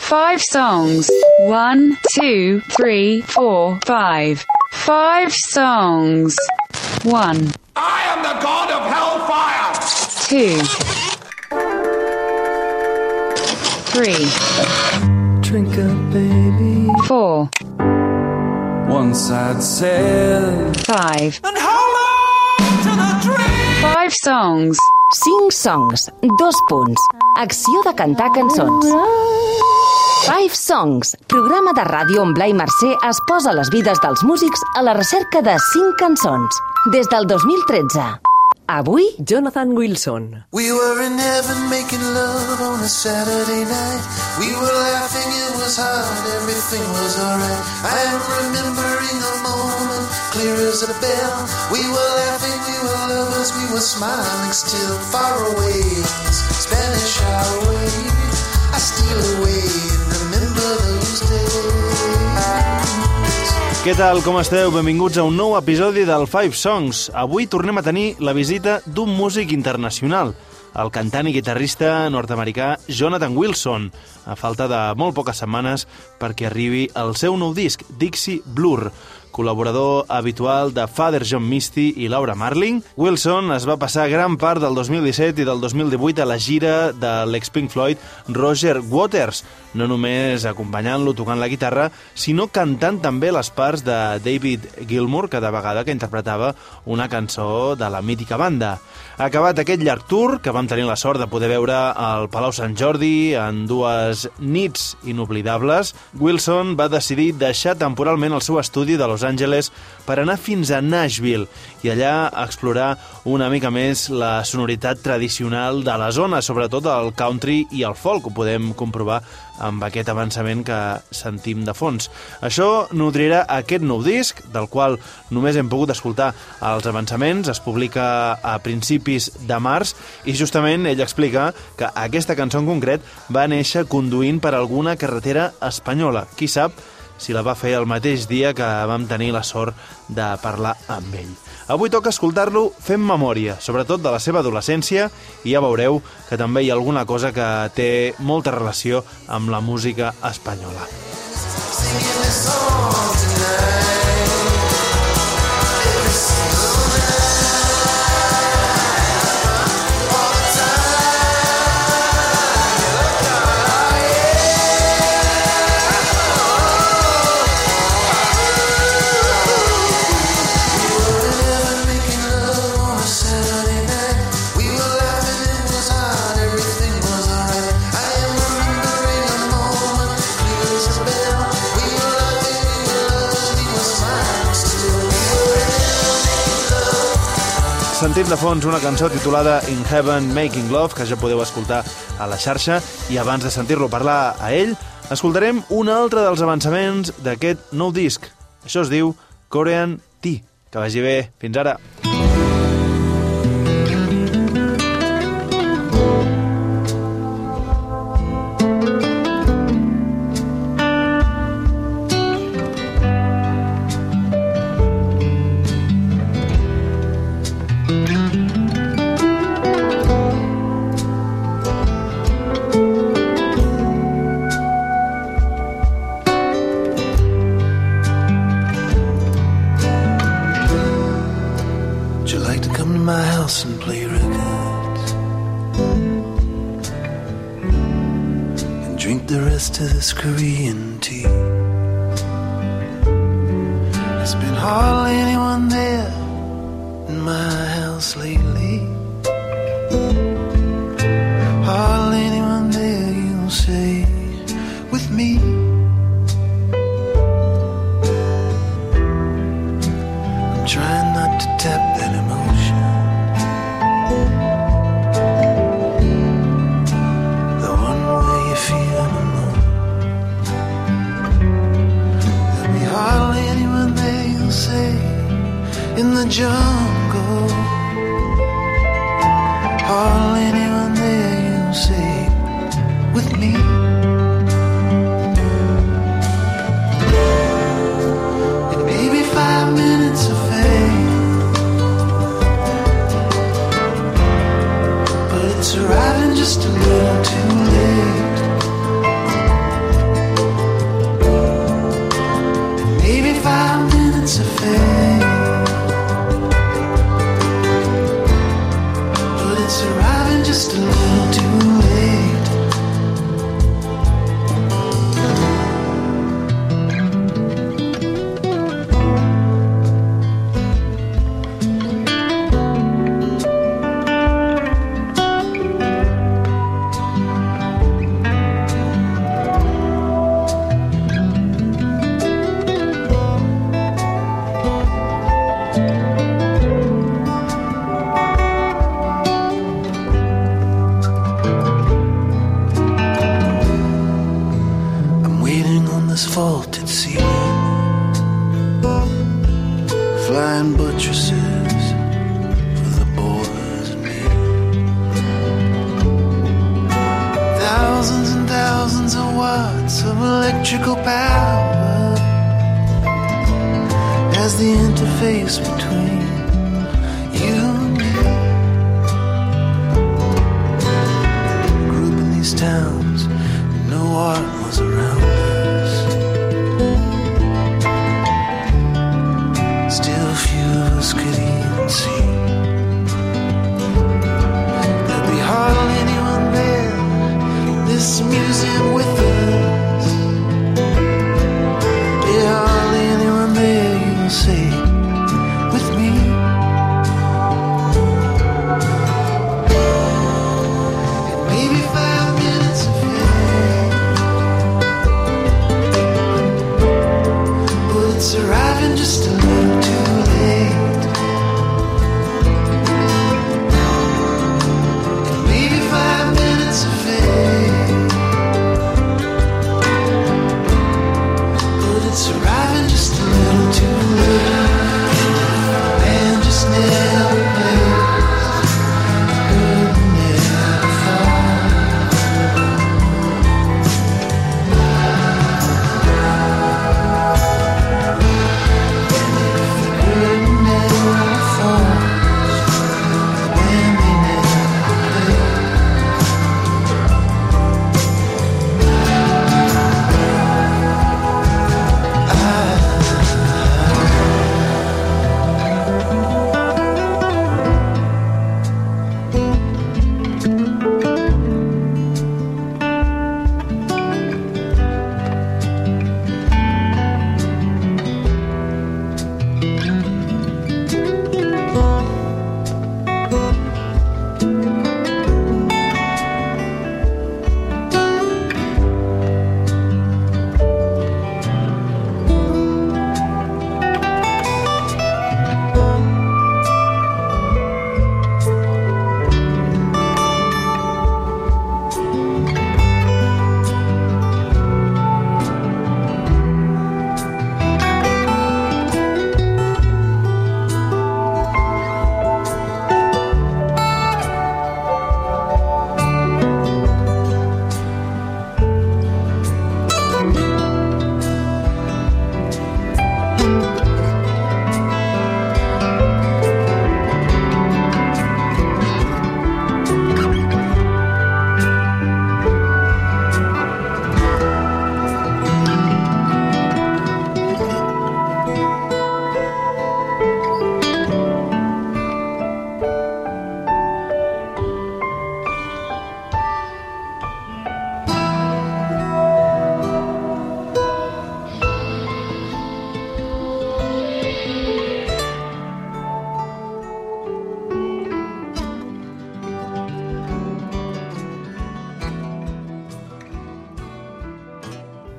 Five songs. One, two, three, four, five. Five songs. One, I am the god of hellfire! two, three, Drink up, baby. four, Once I'd said, five. And hold on to the dream! Five songs. 5 songs, dos punts. Acció de cantar cançons. Five Songs, programa de ràdio on Blai Mercè es posa les vides dels músics a la recerca de 5 cançons. Des del 2013. Avui, Jonathan Wilson. We were in heaven making love on a Saturday night. We were laughing, it was hot, everything was alright. I am remembering a moment clear as a bell. We were laughing, lovers, we were smiling still. Far away, Spanish highway. I steal away and remember those days. Què tal, com esteu? Benvinguts a un nou episodi del Five Songs. Avui tornem a tenir la visita d'un músic internacional, el cantant i guitarrista nord-americà Jonathan Wilson, a falta de molt poques setmanes perquè arribi el seu nou disc, Dixie Blur, col·laborador habitual de Father John Misty i Laura Marling, Wilson es va passar gran part del 2017 i del 2018 a la gira de l'ex-Pink Floyd Roger Waters, no només acompanyant-lo tocant la guitarra, sinó cantant també les parts de David Gilmour cada vegada que interpretava una cançó de la mítica banda. Acabat aquest llarg tour, que vam tenir la sort de poder veure al Palau Sant Jordi en dues nits inoblidables, Wilson va decidir deixar temporalment el seu estudi de Los Angeles per anar fins a Nashville i allà explorar una mica més la sonoritat tradicional de la zona, sobretot el country i el folk, ho podem comprovar amb aquest avançament que sentim de fons. Això nodrirà aquest nou disc, del qual només hem pogut escoltar els avançaments, es publica a principis de març, i justament ell explica que aquesta cançó en concret va néixer conduint per alguna carretera espanyola. Qui sap si la va fer el mateix dia que vam tenir la sort de parlar amb ell. Avui toca escoltar-lo fent memòria, sobretot de la seva adolescència, i ja veureu que també hi ha alguna cosa que té molta relació amb la música espanyola. Singing this song Sentim de fons una cançó titulada In Heaven Making Love, que ja podeu escoltar a la xarxa, i abans de sentir-lo parlar a ell, escoltarem un altre dels avançaments d'aquest nou disc. Això es diu Korean Tea. Que vagi bé. Fins ara. in the jar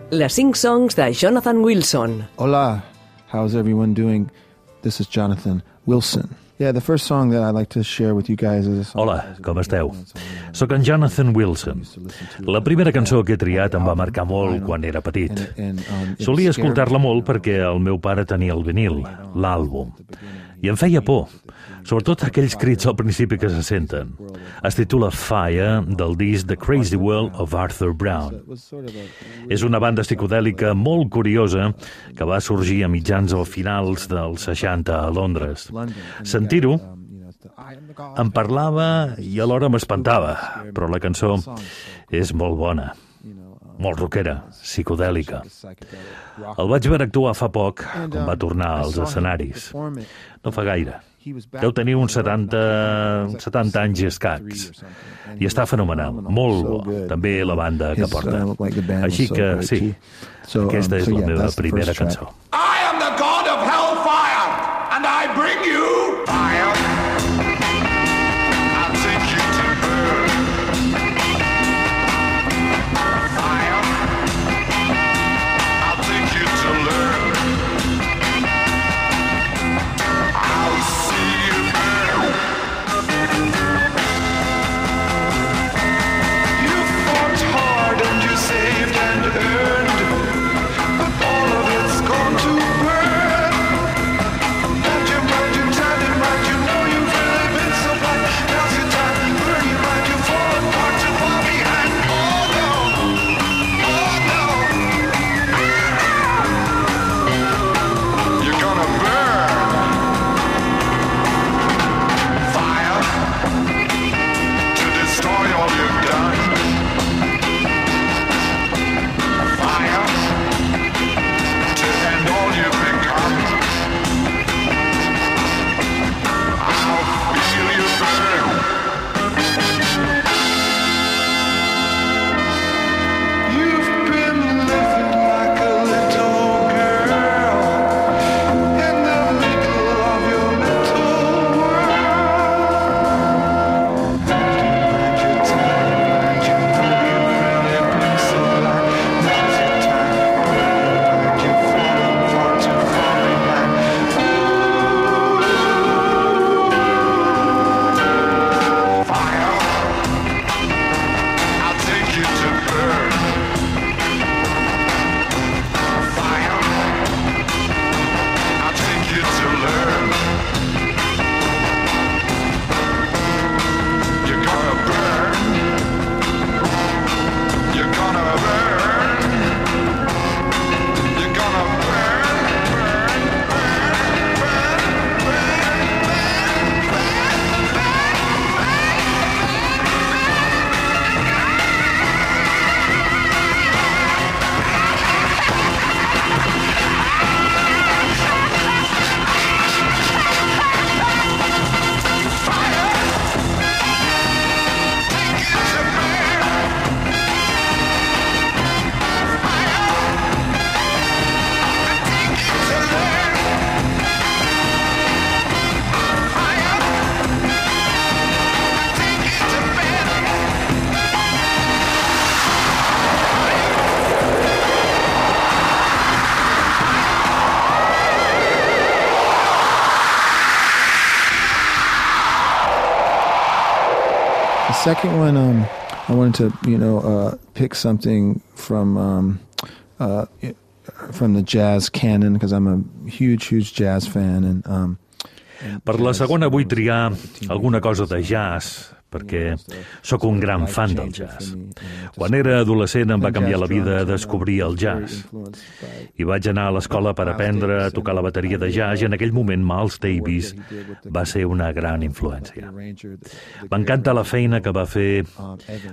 Les 5 songs de Jonathan Wilson. Hola, how's everyone doing? This is Jonathan Wilson. Yeah, the first song that I'd like to share with you guys is a song Hola, com esteu? Soc en Jonathan Wilson. La primera cançó que he triat em va marcar molt quan era petit. Solia escoltar-la molt perquè el meu pare tenia el vinil, l'àlbum, i em feia por, sobretot aquells crits al principi que se senten. Es titula Fire, del disc The Crazy World of Arthur Brown. És una banda psicodèlica molt curiosa que va sorgir a mitjans o finals dels 60 a Londres. Sentir-ho Em parlava i alhora m'espantava, però la cançó és molt bona, molt rockera, psicodèlica. El vaig veure actuar fa poc, quan va tornar als escenaris. No fa gaire. Deu tenir uns 70, uns 70 anys i escacs. I està fenomenal, molt bo. També la banda que porta. Així que, sí, aquesta és la meva primera cançó. I second one, um, I wanted to, you know, uh, pick something from um, uh, from the jazz canon because I'm a huge, huge jazz fan, and um, Per la segona vull triar alguna cosa de jazz, perquè sóc un gran fan del jazz. Quan era adolescent em va canviar la vida descobrir el jazz. I vaig anar a l'escola per aprendre a tocar la bateria de jazz i en aquell moment Miles Davis va ser una gran influència. M'encanta la feina que va fer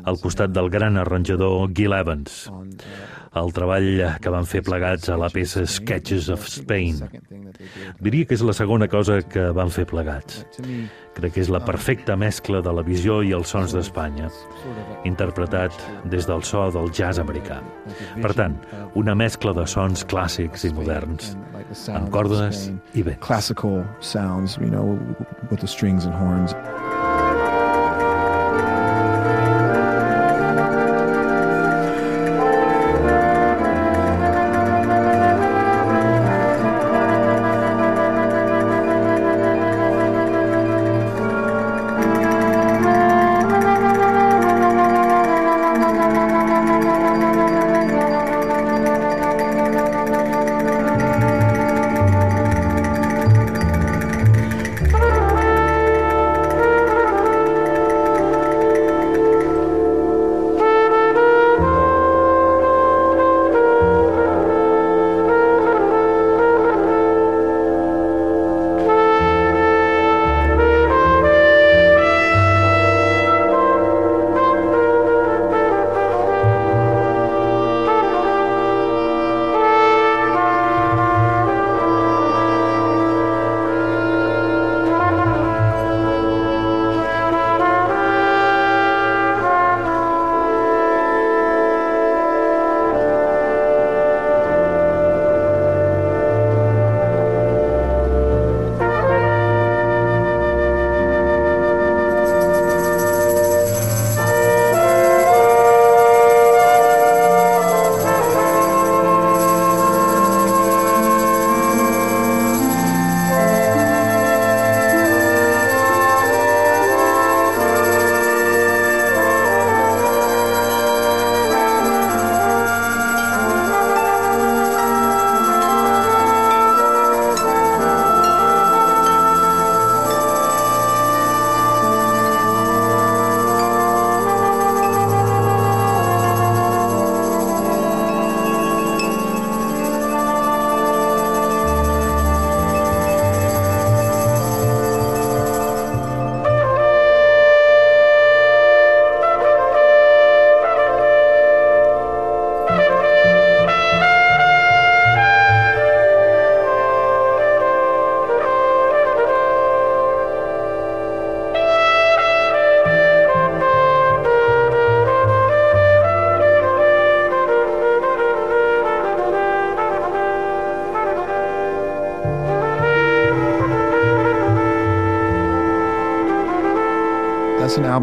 al costat del gran arranjador Gil Evans, el treball que van fer plegats a la peça Sketches of Spain. Diria que és la segona cosa que van fer plegats. Crec que és la perfecta mescla de la visió i els sons d'Espanya, interpretat des del so del jazz americà. Per tant, una mescla de sons clàssics i moderns, amb cordes i vents. classical sounds, you know, with the strings and horns.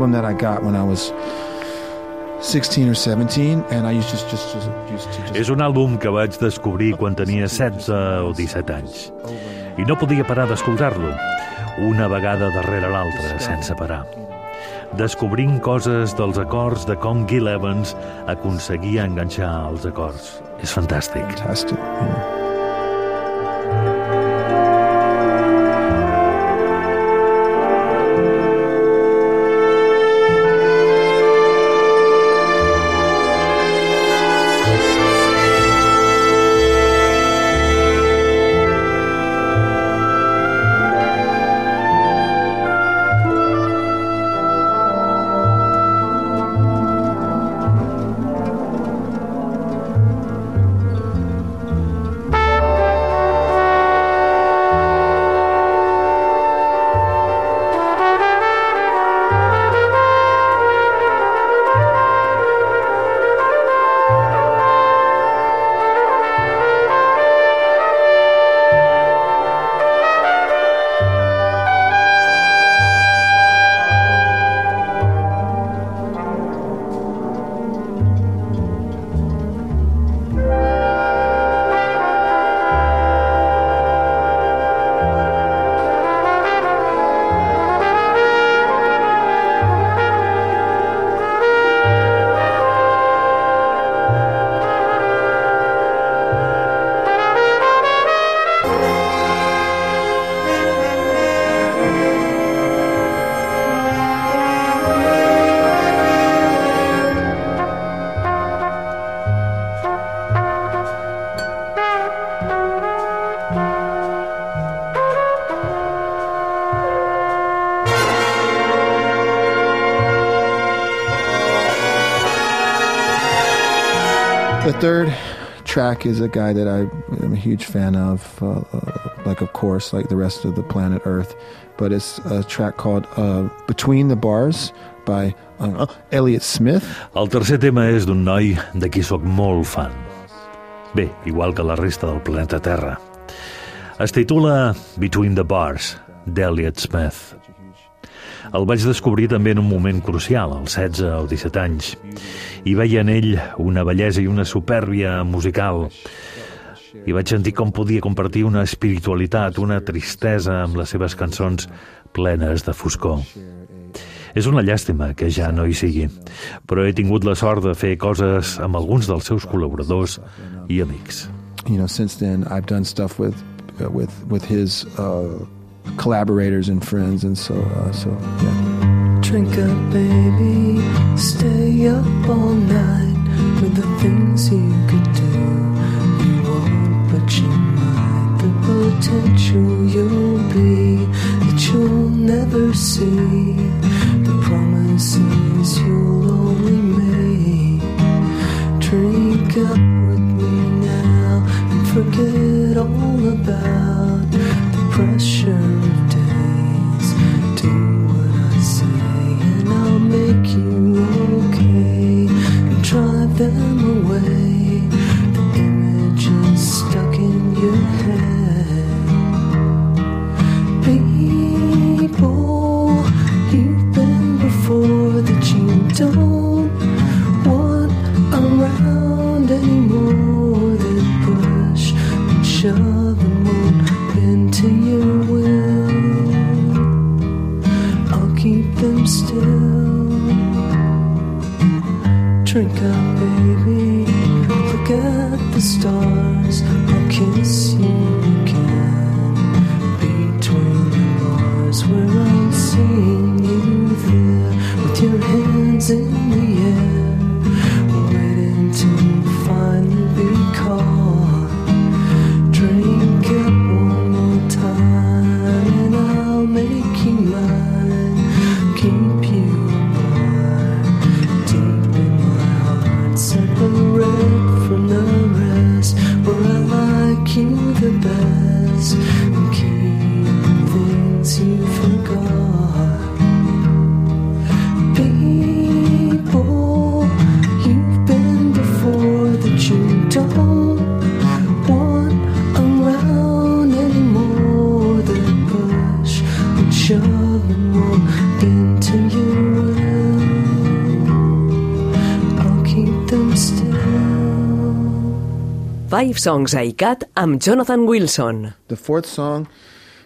Album that I got when I was 16 or 17, and I used just just, just used to just És un àlbum que vaig descobrir quan tenia 16 o 17 anys. I no podia parar d'escoltar-lo, una vegada darrere l'altra, sense parar. Descobrint coses dels acords de com Gil Evans aconseguia enganxar els acords. És fantàstic. fantastic. Yeah. The third track is a guy that I am a huge fan of, uh, uh, like, of course, like the rest of the planet Earth. But it's a track called uh, Between the Bars by uh, Elliott Smith. El tercer tema és d'un noi de qui sóc molt fan. Bé, igual que la resta del planeta Terra. Es titula Between the Bars, d'Elliot Smith. El vaig descobrir també en un moment crucial, als 16 o 17 anys, i veia en ell una bellesa i una supèrbia musical. I vaig sentir com podia compartir una espiritualitat, una tristesa amb les seves cançons plenes de foscor. És una llàstima que ja no hi sigui, però he tingut la sort de fer coses amb alguns dels seus col·laboradors i amics. You know, since then I've done stuff with uh, with with his uh, collaborators and friends, and so uh, so yeah. Drink up, baby. Stay up all night with the things you could do. You won't, but you might. The potential you'll be that you'll never see. The promises you'll only make. Drink up with me now and forget all about the pressure tanto. Five Songs ICAT amb Jonathan Wilson. The fourth song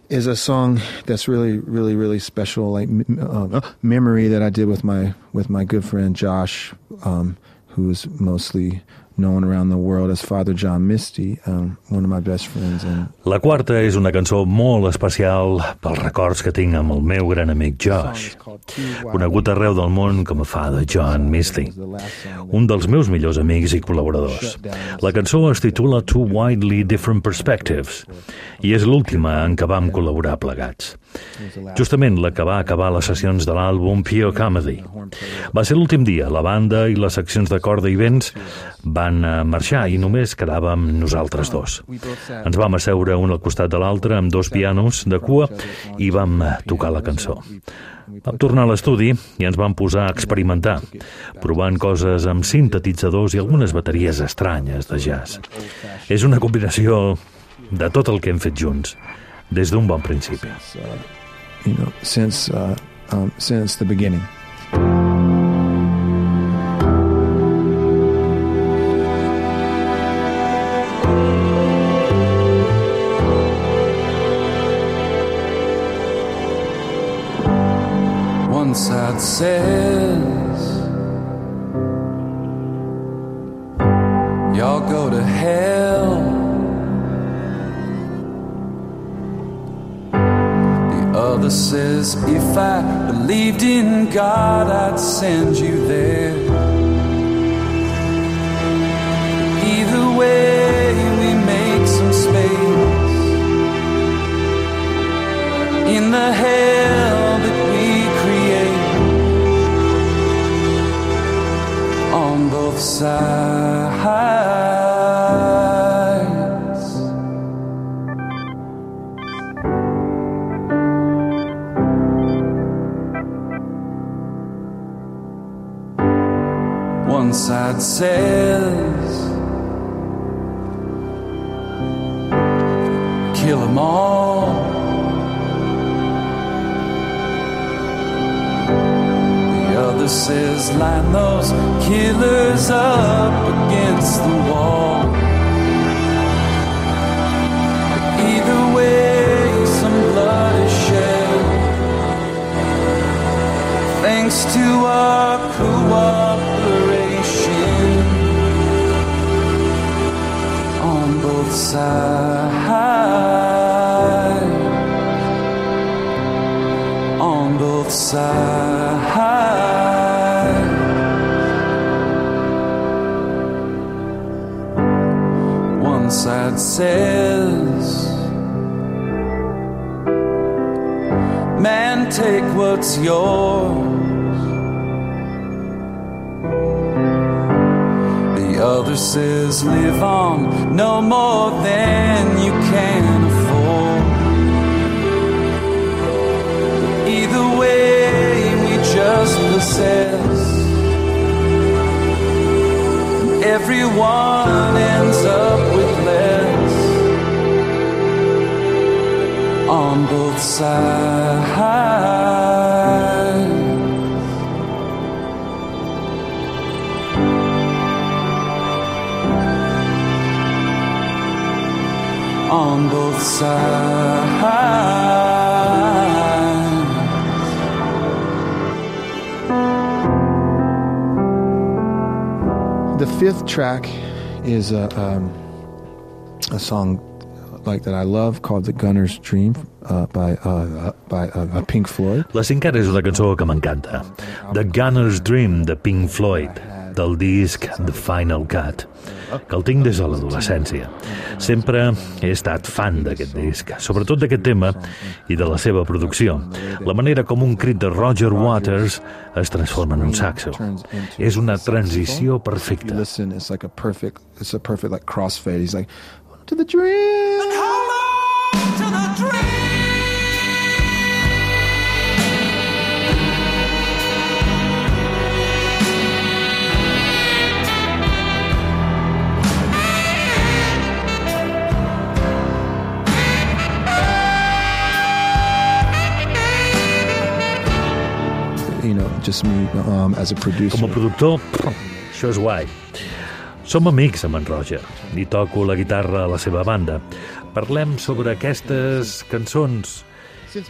is a song that's really, really, really special, like uh, memory that I did with my with my good friend Josh, um, who's mostly known around the world as Father John Misty, um, one of my best friends. And La quarta és una cançó molt especial pels records que tinc amb el meu gran amic Josh, conegut arreu del món com a Father John Misty, un dels meus millors amics i col·laboradors. La cançó es titula Two Widely Different Perspectives i és l'última en què vam col·laborar plegats. Justament la que va acabar les sessions de l'àlbum Pure Comedy. Va ser l'últim dia, la banda i les seccions de corda i vents van eh, marxar i només quedàvem nosaltres dos. Ens vam asseure un al costat de l'altre amb dos pianos de cua i vam tocar la cançó. Vam tornar a l'estudi i ens vam posar a experimentar, provant coses amb sintetitzadors i algunes bateries estranyes de jazz. És una combinació de tot el que hem fet junts, des d'un bon principi. you know, since uh, um, since the beginning. Says, Y'all go to hell. The other says, If I believed in God, I'd send you there. Either way, we make some space in the hell both sides. One side says, kill them all. Says, line those killers up against the wall. Everyone ends up with less on both sides. On both sides. Fifth track is a um, a song like that I love called "The Gunner's Dream" uh, by uh, by uh, Pink Floyd. La cinquena és una cançó que m'encanta. The Gunner's Dream de Pink Floyd, del disc The Final Cut, que el tinc des de l'adolescència. Sempre he estat fan d'aquest disc, sobretot d'aquest tema i de la seva producció. La manera com un crit de Roger Waters es transforma en un saxo. És una transició perfecta. Listen, it's like a perfect, it's a perfect like crossfade. He's like, to the dream. You know, just me um, as a producer. Com a productor, això és guai. Som amics amb en Roger i toco la guitarra a la seva banda. Parlem sobre aquestes cançons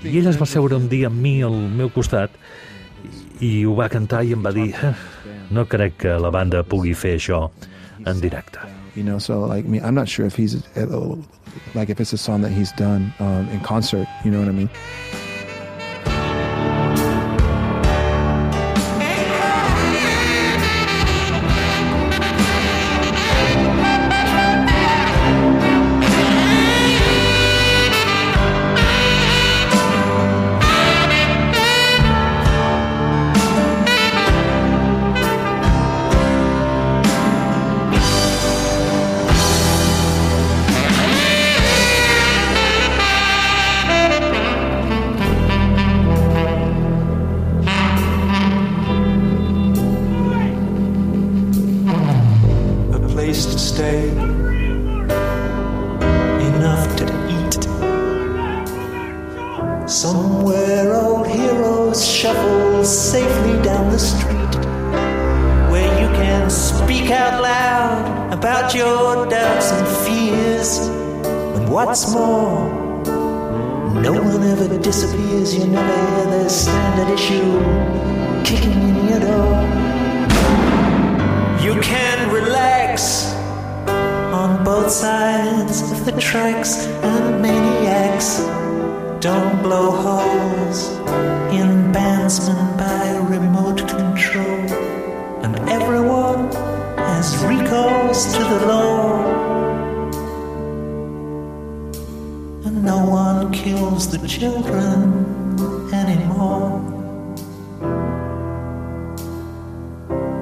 i ell es va seure un dia amb mi al meu costat i ho va cantar i em va dir "Eh, no crec que la banda pugui fer això en directe. You know, so like me, I'm not sure if he's like if it's a song that he's done um, in concert. You know what I mean? And what's more, no one ever disappears. You never hear the standard issue kicking in your door. You can relax on both sides of the tracks, and maniacs don't blow holes in bandsmen by remote control. And everyone has recourse to the law. No one kills the children anymore.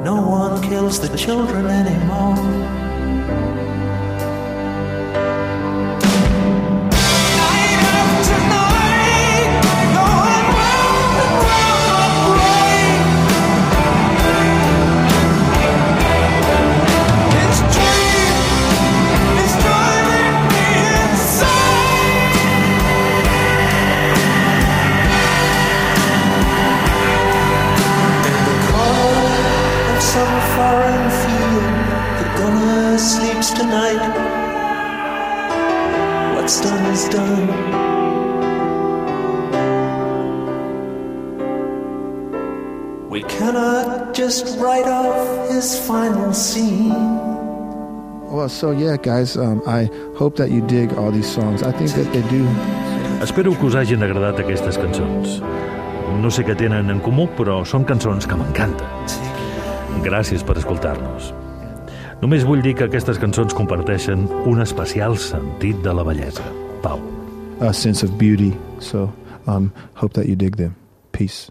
No one kills the children anymore. Well, so yeah, guys, um, I hope that you dig all these songs. I think that they do. Espero que us hagin agradat aquestes cançons. No sé què tenen en comú, però són cançons que m'encanten. Gràcies per escoltar-nos. Només vull dir que aquestes cançons comparteixen un especial sentit de la bellesa. Pau. A sense of beauty. So, um, hope that you dig them. Peace.